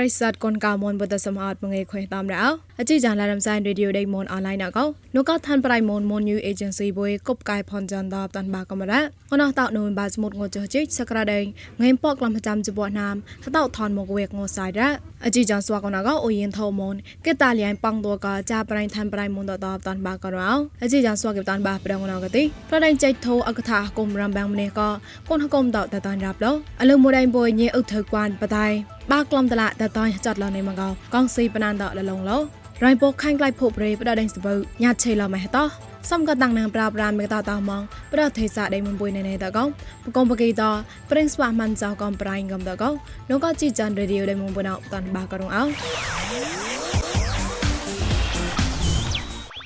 រិស័តកុនកៅមនបតសមអត់មងេခွេតាមរោអជីចានឡារំសាយរេឌីយោដេមនអនឡាញណកោនោះក៏ឋានប្រៃមនមនយូអេเจนស៊ីបុយគប់កាយផនចាន់ដបតាន់បាកំរ៉ាកណោះតោនូនបាស្មុតងោចជីសក្រាដេងងេមពកក្លំចាំជបណាមតោថនមកវេកងោសាយរ៉ាអជីចានស្វាកណកោអូយិនថោមនកេតាលៀងប៉ងតួកចាប្រៃឋានប្រៃមនដដបតាន់បាករោអជីចានស្វាកតាន់បាប្រងណកទីប្រដេងចៃថោអកថាគុំរំបាំងម្នេះក៏កូនហគុំតតតាន់រាប់លោអលឹមមួយដៃបុយញេអ៊ុថើគួនបតៃ បាក្លំតឡាតតៃចាត់ឡនៃមកកកងស៊ីបណានតលលងលោរៃពកខាញ់ក្លៃភពរេបដដេងសបើញ៉ាត់ឆេឡម៉េះតោសំក៏តាំងនឹងប្រាប្រាមេតតមងប្រទេសាដេមុំពុយណេណេតកោបកុំបកីតប្រេងស្វាមិនចៅកំប្រៃកំតកោនោះក៏ជីចាន់រេឌីយោដេមុំពុណោតាន់បាករងអោ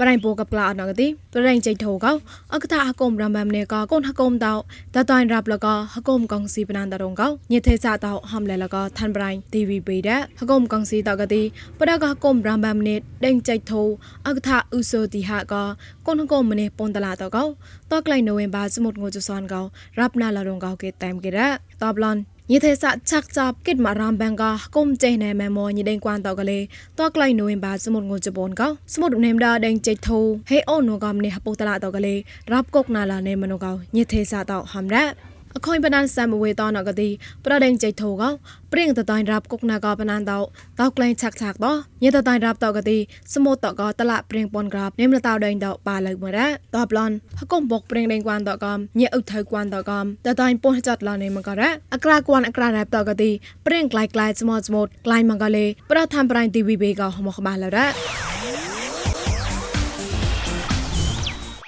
ប្រៃបូកបក្លាអត់ណកទីប្រៃចៃធូកោអកថាហកុំរំបំនេកោកូនហកុំតោតតៃរាប់លកោហកុំកងស៊ីបណានតរងកោញេទេសាតោហំលែលកោឋានប្រៃ TVB ដហកុំកងស៊ីតកទីបដកហកុំរំបំនេដេងចៃធូអកថាឧសូទីហកោកូនហកុំមនេពនតឡាតកោតក្លៃណូវេមបាសមុតងូចសនកោរាប់ណាលរងកោគេតែមគេរតបឡន យេទេសាឆាក់ចាប់គិតមารามបាំងកគុំចេណែម៉ែមញីដេងគួនតកលេតក្លៃនូវេបាសមុទ្រងូជប៉ុនកោសមុទ្រនេមដាដេងចេធូហេអូនូកំនេហពុតឡាតកលេរាប់កុកណាឡានេមនូកោយេទេសាតហំរ៉ា អខុយបណានសាមវេតនកទីប្រដេងចៃធូកោព្រៀងតតៃរាប់គុកណាកោបណានតោតោក្លែងឆាក់ឆាក់តោញេតតៃរាប់តកទីសមុតកោតលាព្រៀងពនក្របញេមលតោដេងតោប៉ាលើមរ៉ាតោប្លន់ហកុំបុកព្រៀងដេងគួនតកំញេអ៊ុថៅគួនតកំតតៃពុះចតឡនេមកោរ៉ាអក្រាគួនអក្រារាប់តកទីព្រៀងក្លាយក្លាយស្មោតស្មោតក្លាយមកោលេប្រថាំប្រៃទីវីបេកោហមកបាឡរ៉ា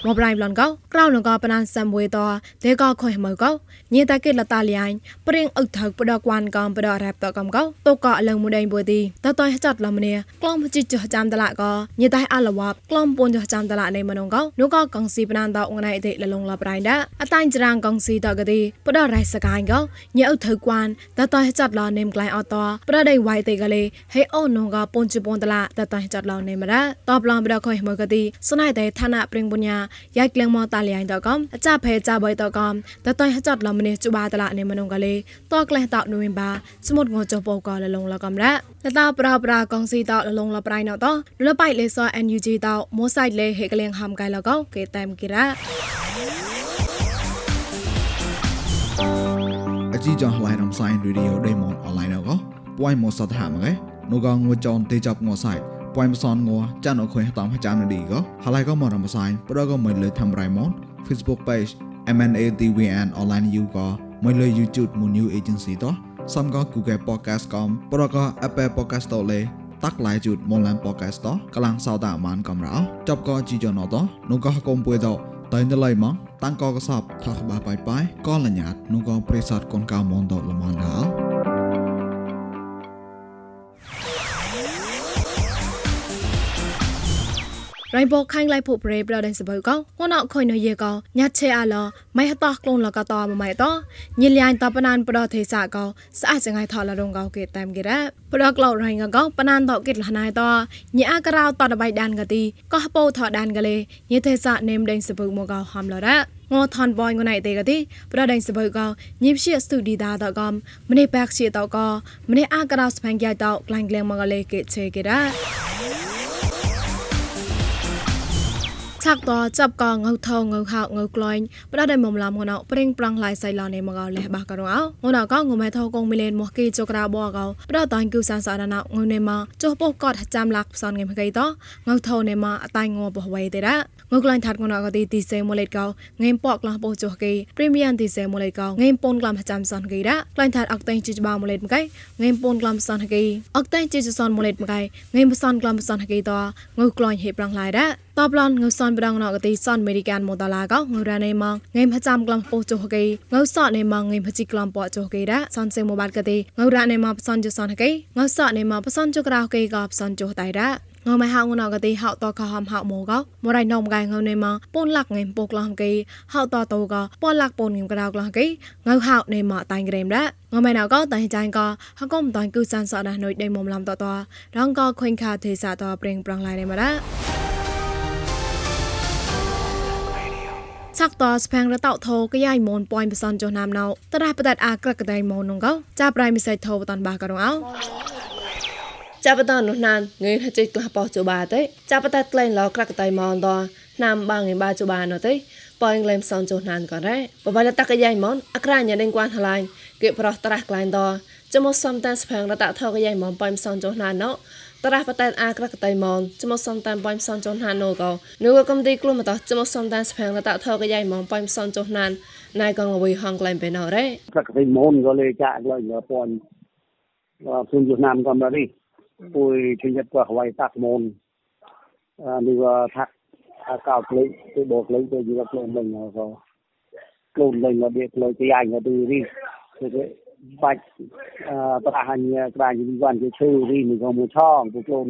មបឡៃប្លន់កោក្រៅលងកោបណានសាំវេតោទេកោខុយមើកោញីតាកេលតាលីអៃព្រៀងអឹកថើបដកវ៉ាន់កំបដរ៉ាប់តកំកោតូកោលងមួយដេងបុយទីតតយចាត់លំនីក្លំជីចចាំតឡាកោញីតៃអលវ៉ាប់ក្លំពូនចចាំតឡានៃមនងកោនោះកោកងស៊ីបណានតអងណៃទេលលងលបរៃដាអតៃចរាងកងស៊ីតកទីបដរ៉ៃសកាញ់កោញីអឹកថើគួនតតយចាត់លនេមក្លៃអតប្រដៃវ៉ៃទេកលេហេអូនងកោពូនជពូនតឡាតតយចាត់លនេមរ៉ាតបឡំបដខុយមើកទីស្នៃតៃឋានៈព្រៀងបុញ្ញាရိုက်ကလမောတာလျိုင်တော့ကောအကြဖဲကြဘဲတော့ကောတတိုင်ဟကြတ်လမနေကျူပါတလာနေမနုံကလေးတော့ကလန်တော့နိုဝင်ဘာစမုတ်ငိုချပေါကလလုံးလကမရလတာပရာပရာကောင်စီတော့လလုံးလပရိုင်းတော့လလပိုက်လေစော NUG တော့မိုးဆိုင်လေဟေကလင်ဟမ်ကလကောကေတိုင်ကိရာအကြီးကြောင်လိုင်းအောင်ဆိုင်ရေဒီယိုဒိမွန်အွန်လိုင်းတော့ကောပွိုင်းမောစတ်ဟာမကဲနိုကောင်ငိုကြောင်တေချပ်ငိုဆိုင် ពួយមិនសនងัวចានអខុយតាមចាំនឌីក៏ហើយក៏មករំសាយប្រក៏មិនលើធ្វើរៃម៉ូន Facebook page MNADWN online you ក៏មិនលើ YouTube មួយ new agency តោះសំក៏ Google podcast កំប្រក៏ Apple podcast តលេតាក់ឡៃជូតមូលឡាន podcast តោះកលាំងសោតាអាម៉ានកំរោចប់ក៏ជីយ៉ណតោះនោះក៏កុំពួយតោតៃណឡៃម៉ងតាំងក៏កសបថាក្បាបាយបាយក៏លញ្ញាតនោះក៏ប្រេសតកូនកៅមនតលមនដល់ ရိုင်ဘောခိုင်းလိုက်ဖို့ပရေပရတဲ့စပုတ်ကောဟောနောက်ခွင်နရေကောညချေအလောမိုင်ဟတော့ကလုံးလကတော့မမိုင်တော့ညလျိုင်တပနန်ပရထေစာကောစအစငိုင်ထော်လရုံကောကေတမ်ကေရပရကလောက်ရိုင်ကောပနန်တော့ကေလဟနိုင်တော့ညအကရောတတဘိုက်ဒန်ကတိကဟပိုထော်ဒန်ကလေးညထေစာနေမဒိန်စပုတ်မောကောဟမ်လရငေါထန်ဘွိုင်းငနိုင်တဲ့ကတိပရဒိုင်စပုတ်ကောညိပရှိစတူဒီဒါတော့ကမနေဘက်ရှိတော့ကမနေအကရောစပန်ကြတော့ကလိုင်းကလေးမကလေးကေချေကေရ ឆាក់តចាប់កងៅថងៅហៅងៅក្លែងប្រដៃមុំឡាមងណៅប្រេងប្រងឡៃសៃឡនេមកោលេបាករងអោងណៅកងងមេថោកងមីលេនមកគីចក្រាបកោប្រដតាញ់គូសានសារណៅងនេមកចុះពុកកតចាំឡាក់ផ្សនងេមកៃតងៅថោនេមកអតៃងបវៃទេរ៉ងើក្លាញ់ថាត់ងណកទីទីសេមូលេតកោងេមពកក្លាបោចុះគេព្រីមៀមទីសេមូលេតកោងេមពនក្លាមចាំសនគេរ៉ក្លាញ់ថាត់អកតេងជីបាមូលេតមកៃងេមពនក្លាមសនគេអកតេងជីសនមូលេតមកៃងេមសនក្លាមសនគេតងើក្លាញ់ហេប្រងឡៃរ៉តបឡនងើសនប្រងណកទីសនអមេរិកានមូតាឡាកោងើរ៉ានេម៉ងងេមចាំក្លាំពោចុះគេងើសអនេម៉ងងេមជីក្លាំពចុះគេរ៉សនសេមូបាត់កទីងើរ៉ានេម៉ងផ្សនចុះសនគេងើសអនេម៉ងផ្សនចុះក្រៅគេក៏ផ្សនចុះតៃរ៉ងើម៉ែហៅងណកទីហៅតកហំហៅម៉ូកោមរៃណំកៃងើនេម៉ងពូនលាក់ងេមពុកឡំគេហៅតតូកោពលាក់ពូនងេមក្រៅក្លះគេងើហៅនេម៉ងតៃក្រេមរ៉ងមែនអកតៃចាញ់កហកុំតៃគូសានសអដានុយដេមុំឡាំតតរងកခွင်ខាទេសាតប្រេងប្រងឡៃនេមរ៉ ឆាក់តស្ផាំងរតោថោកយ៉ៃមូនប៉យបសនចុះណាមណៅតរះបដិតអាក្រកកដៃមូននងកោចាប់ប្រៃមិសៃថោបតនបាករងអោចាប់បតនោះណានងើថាជិះក្លះបោះជបាទេចាប់បតក្លែងឡក្រកតៃម៉នតណាំបាងឯបាជបាណទេប៉ងលែមសនចុះណានក៏រ៉េបបលតកយ៉ៃម៉នអក្រាញ៉ាដេងគួនហឡាញ់គេប្រោះត្រាស់ក្លែងតចមសំតានស្ផាងរតថកយ៉ៃម៉នប៉ងសនចុះណានណោ តរះបតែអាក្រកតៃមនចមសំតានប៉ៃសំចនហានណូកោនូកកំទីក្លុំតចមសំតានស្ផាំងរតថកយ៉ៃមនប៉ៃសំចនហានណៃកងលវីហងក្លែងបេណរ៉េក្រកតៃមនក៏លេចាក់លើយពនភូមិយណាមកំររីពួយជិញទៅហវៃតាក់មននេះว่าថាកោក្លេទៅបោក្លេទៅយល់ក្លេមិនក៏ក្លូនលេងមកវាក្លេទៅយ៉ាញ់ទៅរីគឺ បាច់ប្រហាញក្រាញជីវ័នជាឈឺរីនេះក៏មួយឆងពួកខ្លួន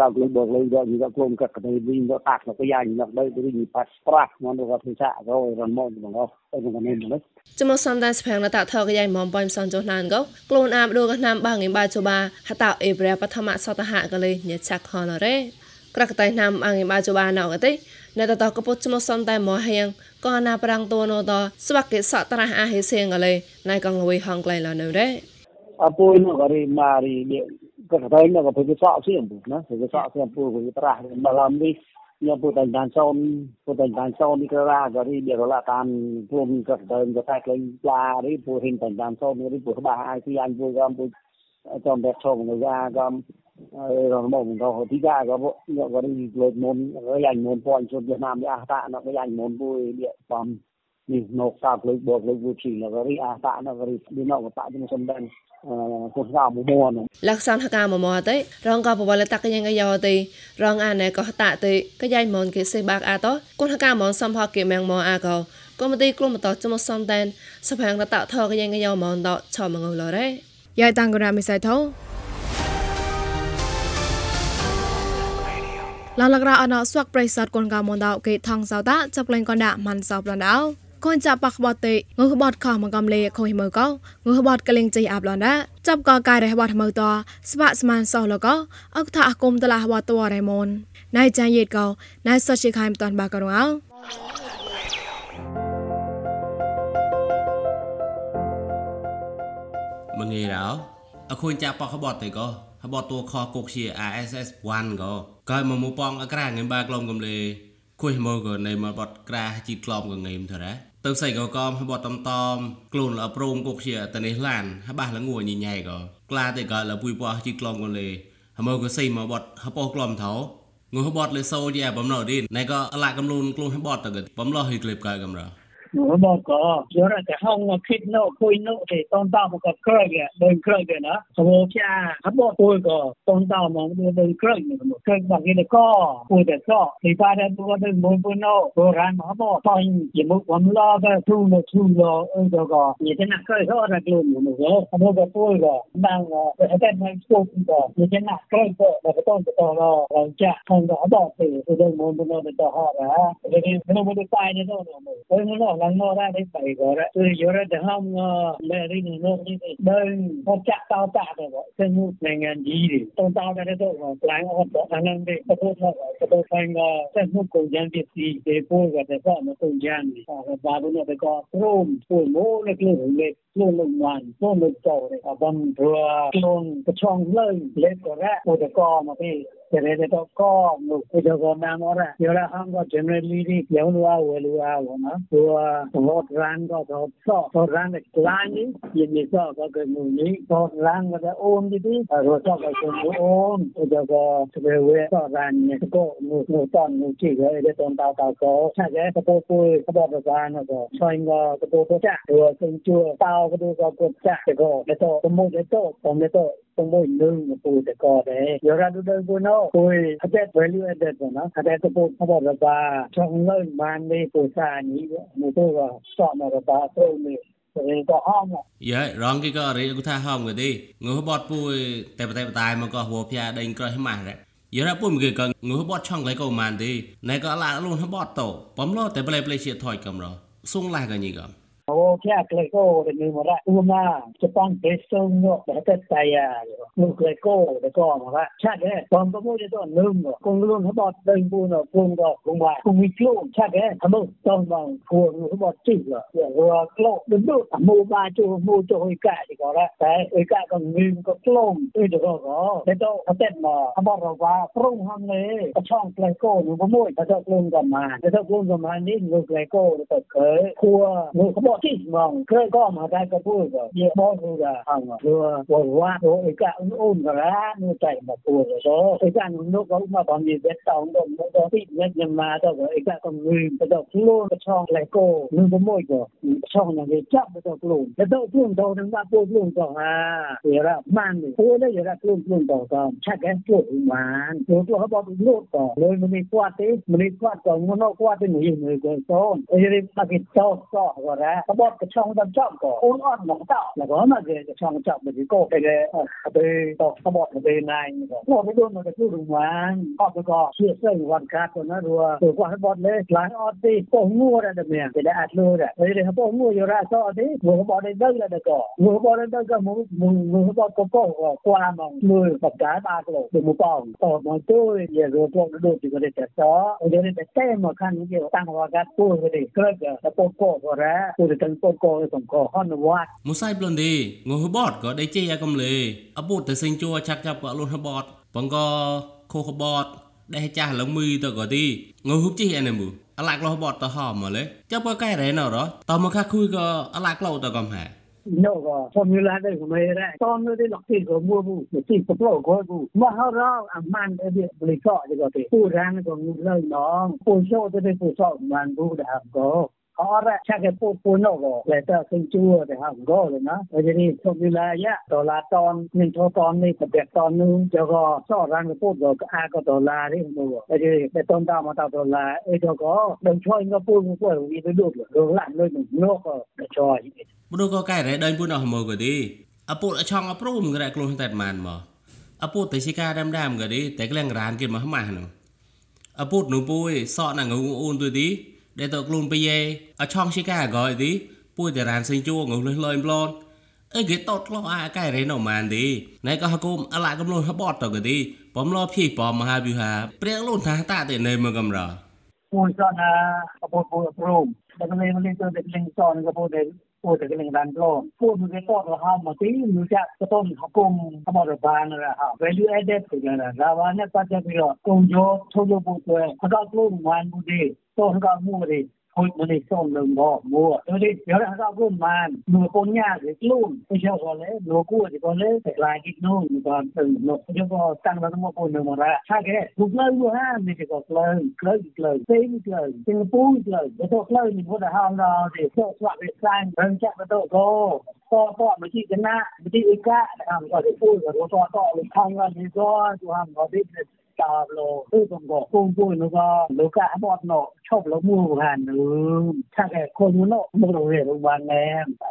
កៅក្លុបក្លុបយកយកក្លុំកាត់ទៅវិញទៅតាក់ទៅយ៉ាញ់យកទៅរីប៉ាស់ប្រាស់មកទៅធ្វើសាក៏រំមកបងអស់ទៅក្នុងនេះមកចមសំដានស្ផាំងណតាថកយ៉ៃមុំប៉ៃសំចុះណានក៏ខ្លួនអាបដូកណាំបាងឯបាជបាហតអេប្រែបឋមសតហកលេញឆាក់ខនរ៉េក្រកតៃណាំអាងឯបាជបាណៅកទេនៅតតកពុតចមសំតែមកហៀង ក៏ណាប្រាំងតួនោះតស្វាក់គេសតរះអាហេសៀងកលេណៃកងលវីហងក្លែងលនៅរ៉េអពុយនោះក៏រីម៉ារីក៏តែនោះក៏ទៅសក់សៀងពុណាទៅសក់សៀងពុក៏ត្រះមកឡាំនេះខ្ញុំពុតែបានសូនពុតែបានសូននេះក៏រ៉ាក៏រីបៀរឡាតាមព្រមក៏ទៅក៏តែក្លែងផ្លារីពុហ៊ិនតែបានសូននេះពុក្បាអាយទីអានពុក៏ពុចំតែឈប់ងយ៉ាក៏ ហើយរបស់មិនដល់ទីកាក៏ពួកខ្ញុំក៏នឹងលើកមុនហើយអញមុនពួកអញជន់វៀតណាមយ៉ាតាណាវិញអញមុនពួកនេះបំនេះមកសាភ្លើកបោកភ្លើកវូឈីណាវរីអាតាណាវរីនេះណកតាជំសំដែនកូនសាមមួនលក្ខសន្ធកាមមតេរងកបវលតកយ៉ាងយោទេរងអាណែក៏តតេក៏យ៉ៃមនគេសេបាក់អាតកូនកាមនសំផគេមៀងមអាកោគមទីក្រុមតជំសំដែនសភាងរតថកយ៉ាងយោមនតឆមងលរ៉េយ៉ៃតាំងកណាមិសៃថោ ឡាលករអណស្វាក់ប្រិស័តកូនកមនតោគេថងសោតាចាប់លេងកណ្ដាមិនសោប្លនដៅកូនចាប់បាក់បតេងើបតខំមកកំលេខុយមើកោងើបតកលេងចៃអាប់ឡនដាចាប់កកាយរះបតមើតស្វាក់ស្មានសោលកោអកថាអគុំតឡាបតវរេមនណៃចាយេតកោណៃសុជាខៃមតាន់បាករងអោមងេរោអខូនចាប់បកបតទេកោ ហបតតួខកុកជា RSS 1កោកោមកមកប៉ងអក្រាងងបាក្លំកំលេគួយមកក៏នៃមកបត់ក្រាជីក្លំក៏ងេមទៅរ៉ាទៅសៃក៏កំបត់តំតំខ្លួនលប្រមគុកជាតនេះឡានហបះលងួញញ៉ៃក៏ក្លាតែក៏លពុយពោះជីក្លំក៏លេហមកក៏សៃមកបត់ហបោះក្លំថោងើបត់លេសូជាបំណោឌីណៃក៏អឡាកំលូនខ្លួនបត់ទៅបំលោះហីក្លេបកើកំរ៉ា មកក៏យកតែហងមកគិតនោះគួយនោះទេតនតមកក៏ក្រឹកដូចក្រឹកណាសវជាហបគួយក៏តនតមកដូចក្រឹកមកក្រឹកមកគេក៏គួយតែក៏ទីបាតែទៅទៅមកពុណោបរានមកមកតញយមុខវំឡាក៏ទូនោះទូលោអឺក៏យេណាក្រឹកក៏រកលុំមកក៏ហបក៏គួយក៏បានតែមិនស្គប់ក៏យេណាក្រឹកក៏តែតន ra đấy phải gọi ra tôi nhớ ra được không lệ đi người nô như thế đơn một chặt tao tạ rồi gọi cái nút này ngàn gì đi tao tao ra đấy rồi mà lái ở đó thằng năng đi tao tôi thôi tao tôi phải ngờ cái nút cổ gian biệt gì để phôi và để gọi nó cổ gian đi và bà bữa nọ phải có rôm phôi mô nó cứ hưởng lên luôn lùng hoàn luôn lùng cầu đấy và bầm rùa luôn cái chong lên lên có ra một cái co mà đi Terereta ko ngu kujo ko namora yora hanga generally ni yaunwa welwa wana wa what ran ko to so to ran the planning yin ni so ko ko mu ni to ran ko the own di di ro so ko ko mu own kujo ko tbe we so ran ni ko mu mu ton mu chi ko de ton tao tao ko cha ge ko po po ko bo ran ko so in ko ko po cha ro so chu tao ko do ko ko cha ko de to mu de to ko de to ko mu nung ko de ko de yora do do no કોઈ attach value added ના attach support ખબર રબા જંગલ માનને પોતાની મોટો સોમ રબા તો મે យេរងគីក៏រីគូថាហមក៏ទេងើបត់ពួយតែតែតែមកក៏ហួភះដេញក្រោះម៉ាស់រ៉យេរ៉ពួយមកក៏ងើបត់ឆងឡៃក៏ម៉ានទេណែក៏ឡាលូនបត់តបំលោតែប្លែប្លែជាថយកំរោសុងឡាក៏ញីកំ ಓಕ್ಯಾಕ್ ಲೈಕೋ ನೀವು ಉಮ ಜಪಾನ್ ಬೇಸಂಗ್ ಬೆಳಕ ತಯಾರು ಲುಕ್ ಲೈಕೋ ಲೈಕೋ ಮರ ಚಾಗೆ ಬಂದ ಮೋಜೆ ದೊ ನುಂಗ್ ಕೊಂಗ್ಲು ಹಬ ತೆಂಗು ನ ಕೊಂಗ ಕೊಂಗ ಕೊಂಗಿ ಕ್ಲೋ ಚಾಗೆ ಹಮ ತಂ ಬಂ ಫೋರ್ ಹಬ ಚಿಗ ಯೋ ಕ್ಲೋ ದುಂದು ಮೋ ಬಾ ಚು ಮೋ ಚು ಹೋಯ್ ಕಾ ದಿ ಗೋ ರ ತೈ ಹೋಯ್ ಕಾ ಗೊ ನುಂಗ್ ಗೊ ಕ್ಲೋ ತೈ ದೊ ಗೊ ಗೊ ತೈ ದೊ ಹತೆ ಮ ಹಬ ರ ವಾ ಪ್ರೊಂ ಹಂ ಲೆ ช่องไลโก้หนูบ่มวยถ้าเจ้ากลุ่มกันมาถ้าเจ้ากลุ่มกันมานี่ลูกไลโก้ตะเคยครัวหนูเขาบอก ที่มองเคยก็มาได้ก็พูดก็เยอะบอกดูละเอาเรือบอกว่าโอ้อีกะอุ่นๆก็แล้วนูใจมาพูดเลยโอ้อีกะหนูนกเขามาตอนนี้เบ็ดตองดมก็ที่เงินยังมาต้องอีกะก็ลืมไปต้องกลุ่มก็ช่องเกลโก้หนูประมูลก็ช่ 他把这枪上照过，我按老照，那个那า这枪照没得过，这个呃对到他把这边来，我这个那个就是玩，他这เ学生ไปตัวนั้นรัวตัวกว่าบอลเลยหลายออดตีโป่งงูอะไรเนี่ยไป็นอัดลูเนี่ยเลยเลยโป่งงูอยู่ราซออดิมือบอลได้เด้อเลยเด็กก็มือบอลได้เด้อก็มือมือมือบอลก็โป่งกว่ามองมือปากกาตาโกรธตัวมือป้องต่อมันด้วยอย่ะรัวพวกดูดีก็ได้แต่ซอเดี๋ยวได้แต่เต้มาขั้นเดียวตั้งวากัดตู้ก็ได้เกิดจะโป่งโป่งก็แล้วទៅកកសំកហនវត្តមុសៃប្លុនឌីងហបតក៏ដេជេអកំលេអពុតទៅសេងជួឆាក់ចាប់ក៏លុនហបតបងកខូខបតដេចាស់លងមីទៅក៏ទីងហុបជីអានមូអឡាក់លោះបតទៅហមលេចាប់ក៏កែរ៉េណរតមកខាគួយក៏អឡាក់លោទៅកំហានោះក៏ធម្មតាដែរខ្ញុំរ៉ាតននៅទីលោកទីក៏មួមទីប្រឡូក៏មករោអាម៉ាន់អីបលិកក៏ទីពូរាងក៏ងូលើណងពូចូលទៅពូសោបានពូដាក់ក៏ ahora chaque pour pour no go le ta sin chu de ha go le na le ni so ni la ya do la ton ni tho ton ni pa de ton nu jo go so ran go go a go do la ri no go le ni de ton da ma ta do la e do go dong choi go pu mu ko wi de do go la no no go de choi មនុស្សក៏កែរ៉េដឹងពួនអស់មើលក៏ទេអពុតអឆងអប្រូមក្រែខ្លួនតែម៉ានមកអពុតតែសិកាដាំដាំក៏ទេតែក្លែងរានគេមកម៉ាស់នោះអពុតនោះពួយសក់ណាងងអូនទួយទី tới xí ca đam đam cái đi tại cái làng rán kia mà hâm mà nó à bụt nụ bui sọ nàng ngủ ôn tôi tí để tao luôn bây giờ ở trong xí ca gọi tí bui để rán sinh chua ngủ lên lời blon ơi cái tốt lo à cái đấy nào màn đi này có hakum à lại cầm luôn hấp bọt tao cái đi bấm lo phi bom mà hai biểu hà bịa luôn thả tạ để nơi mà cầm rồi ពូសណាពូពូព្រមតែមិនមិនទៅតែលិងសនក៏ពូតែពូ ပိုတကလင်ကန်တော့ပိုမကေတော့ဟာမတိမြူချက်တော့ဟကုံအမရဘာနရဟာ value added ဆိုကြတာဒါဘာနဲ့ပတ်သက်ပြီးတော့ကုံကျော်ထုတ်လုပ်ဖို့အတွက်အကောက်လို့ဝန်မှုတွေတော့ဟကမှုတွေ Goed, maar niet zonder wat mooi. Dus ik wil dat ook doen, maar door kon ja, ik loon. Ik zou wel hè, door koer, ik wil hè, ik laat ik loon. Ik wil een nog, ik wil staan wat nog kon doen, maar ja. Ga ik hè, goed leuk wel aan, dit is ook leuk. Leuk is leuk, veel is leuk, Singapore is leuk. Dat is ook leuk, ik word er haal nou, dit is ook zwart, dit zijn, hun chat met ook go. ก็ก็มาที่กันนะมาที่อีกะนะครับก็ได้พูดกับตัวต่อเลยทางวันนี้ก็ตัวทำก็ได้ตอบโลคือผมบกกุ้งปุ้ยนึกว่าลูกกะบอดเนาะชอบแล้วมู่านหรือถ้าแก่คนนู้นเนาะมันโรเรียนโรงพยาบาลแม่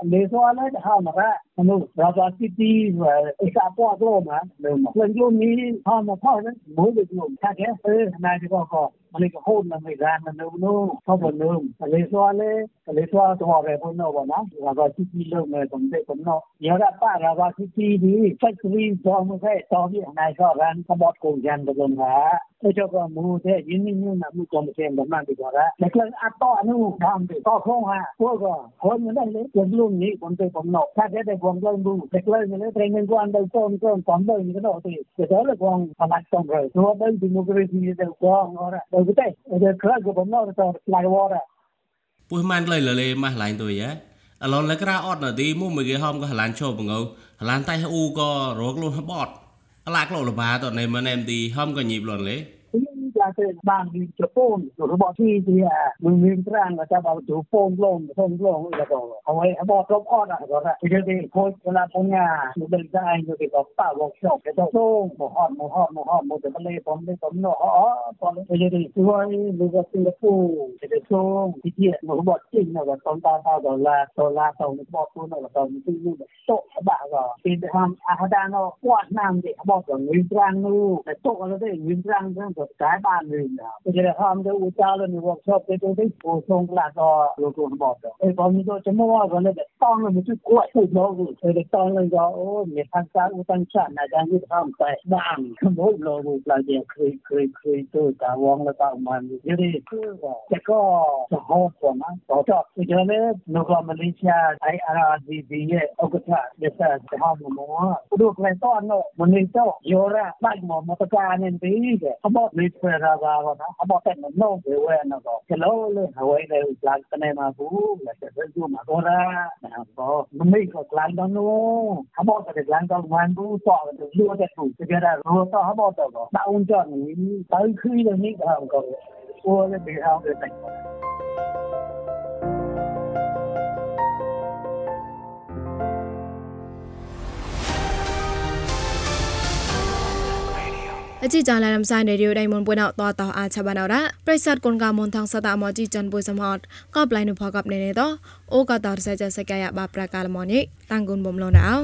เดี๋ยวว่าเลยจะเข้ามาละมันเราจะคิดดีว่าไอ้สาปอดโลมาเดิมเรื่องยุ่งนี้เข้ามาพ่อนั้นหมูเด็กหนุ่มถ้าแก่เออนายจะก็ก็ મને કે હોલ ના મે ગાન ના નો નો પબ નો અલે સો અલે અલે સો તો હવે પણ નો બના રાવા થી થી લો મે તમ દે પણ નો યરા પા રાવા થી થી દી ફેક્ટરી જો મે કે તો બી ના સો રાન તો બોટ કો જાન તો ના 这叫个木的，因为你那木工钱的那地方啦，那个阿多努干的多空啊，我个我们那里就是路你我们对ผม弄，他这对ผม弄路，那个你那天天光都光光光都你个那对，这都是光他妈光的，我们对木工钱的光，我了。Entonces, yo creo que por no eso la hora. Pues man lay lay más lain tôi á. ឥឡូវលើក្រៅអត់ណាទីមួយមួយគេហមក៏ហឡានឈប់បងអូហឡានតៃហ៊ូក៏រកលូនបត់អឡាក់លោលបាតនេះមែនទេហមក៏ញីបលនលេ จะเป็นบางดีจะโป้งหรือบอกที่ที่มึงมีตรังก็จะเอาถูป้งลงโป้งลงแล้วก็เอาไว้บอกลบอ้อนอะก็ได้ที่จะได้โค้ชเวลาพ้นงานมันเป็นได้อยู่ที่กับป้าวอกชอบแต่ต้องโป้งหมอฮอดหมอฮอดหมอฮอดหมอแต่มันเลยผมเลยผมเนาะอ๋อตอนนี้จะได้ช่วยหรือว่าสิงคโปร์จะได้ช่วงที่เที่ยหมอบอกจริงนะว่าตอนตาตาดอลลาร์ดอลลาร์ตอนนี้บอกตัวนะว่าตอนนี้ที่นู่นโต๊ะบ้าก็เป็นทำอาหารเนาะกวาดน้ำเด็กบอกว่าเงินตรังนู่นแต่โต๊ะอะไรได้เงินตรังเรื่องกฎหมายបា användare. Och det handlar om alla nu också, det är det på som lägger logon bakom. Det var ju då som var det där, 当然就过去老五，所以当然要哦，你看三五三三那咱就上在那，可没老五那点可以可以可以都咱忘了咱们，因为这个是好说嘛，好说，所以呢，如果我们理解 IRGB 的，我个他也是他们么，如果来到那，我们到有了，那我们这个安全第一的，他们没错。တာပါဘောနော်အပေါ်တက်နော်ဝေဝဲနော်တော့ကလောလို့ဟဝဲတဲ့ကလန်ကနေမှာဘူးလက်ဆက်စုမှာတော့လားနော်ဘောမမိတ်ကလန်တော့နော်အပေါ်တက်ကလန်တော့ဝန်ဘူးတော့လို့တဲ့သူတကယ်တော့တော့အပေါ်တော့တောင်းကြနေတိုင်းခွေးလည်းမိကောင်ကော我那边还有在等。 អជីចាឡារំសាយនៅរីវដៃមុនពួយណោតតអាចបានអរ៉ាប្រិស័តគុនកាមុនថងសតាមជីចាន់ពួយសមហតក៏ប្លៃនៅផកបណេណេតអូកតរសៃចសកាយបាប្រកាលមនិតាំងគុនបំលនអោ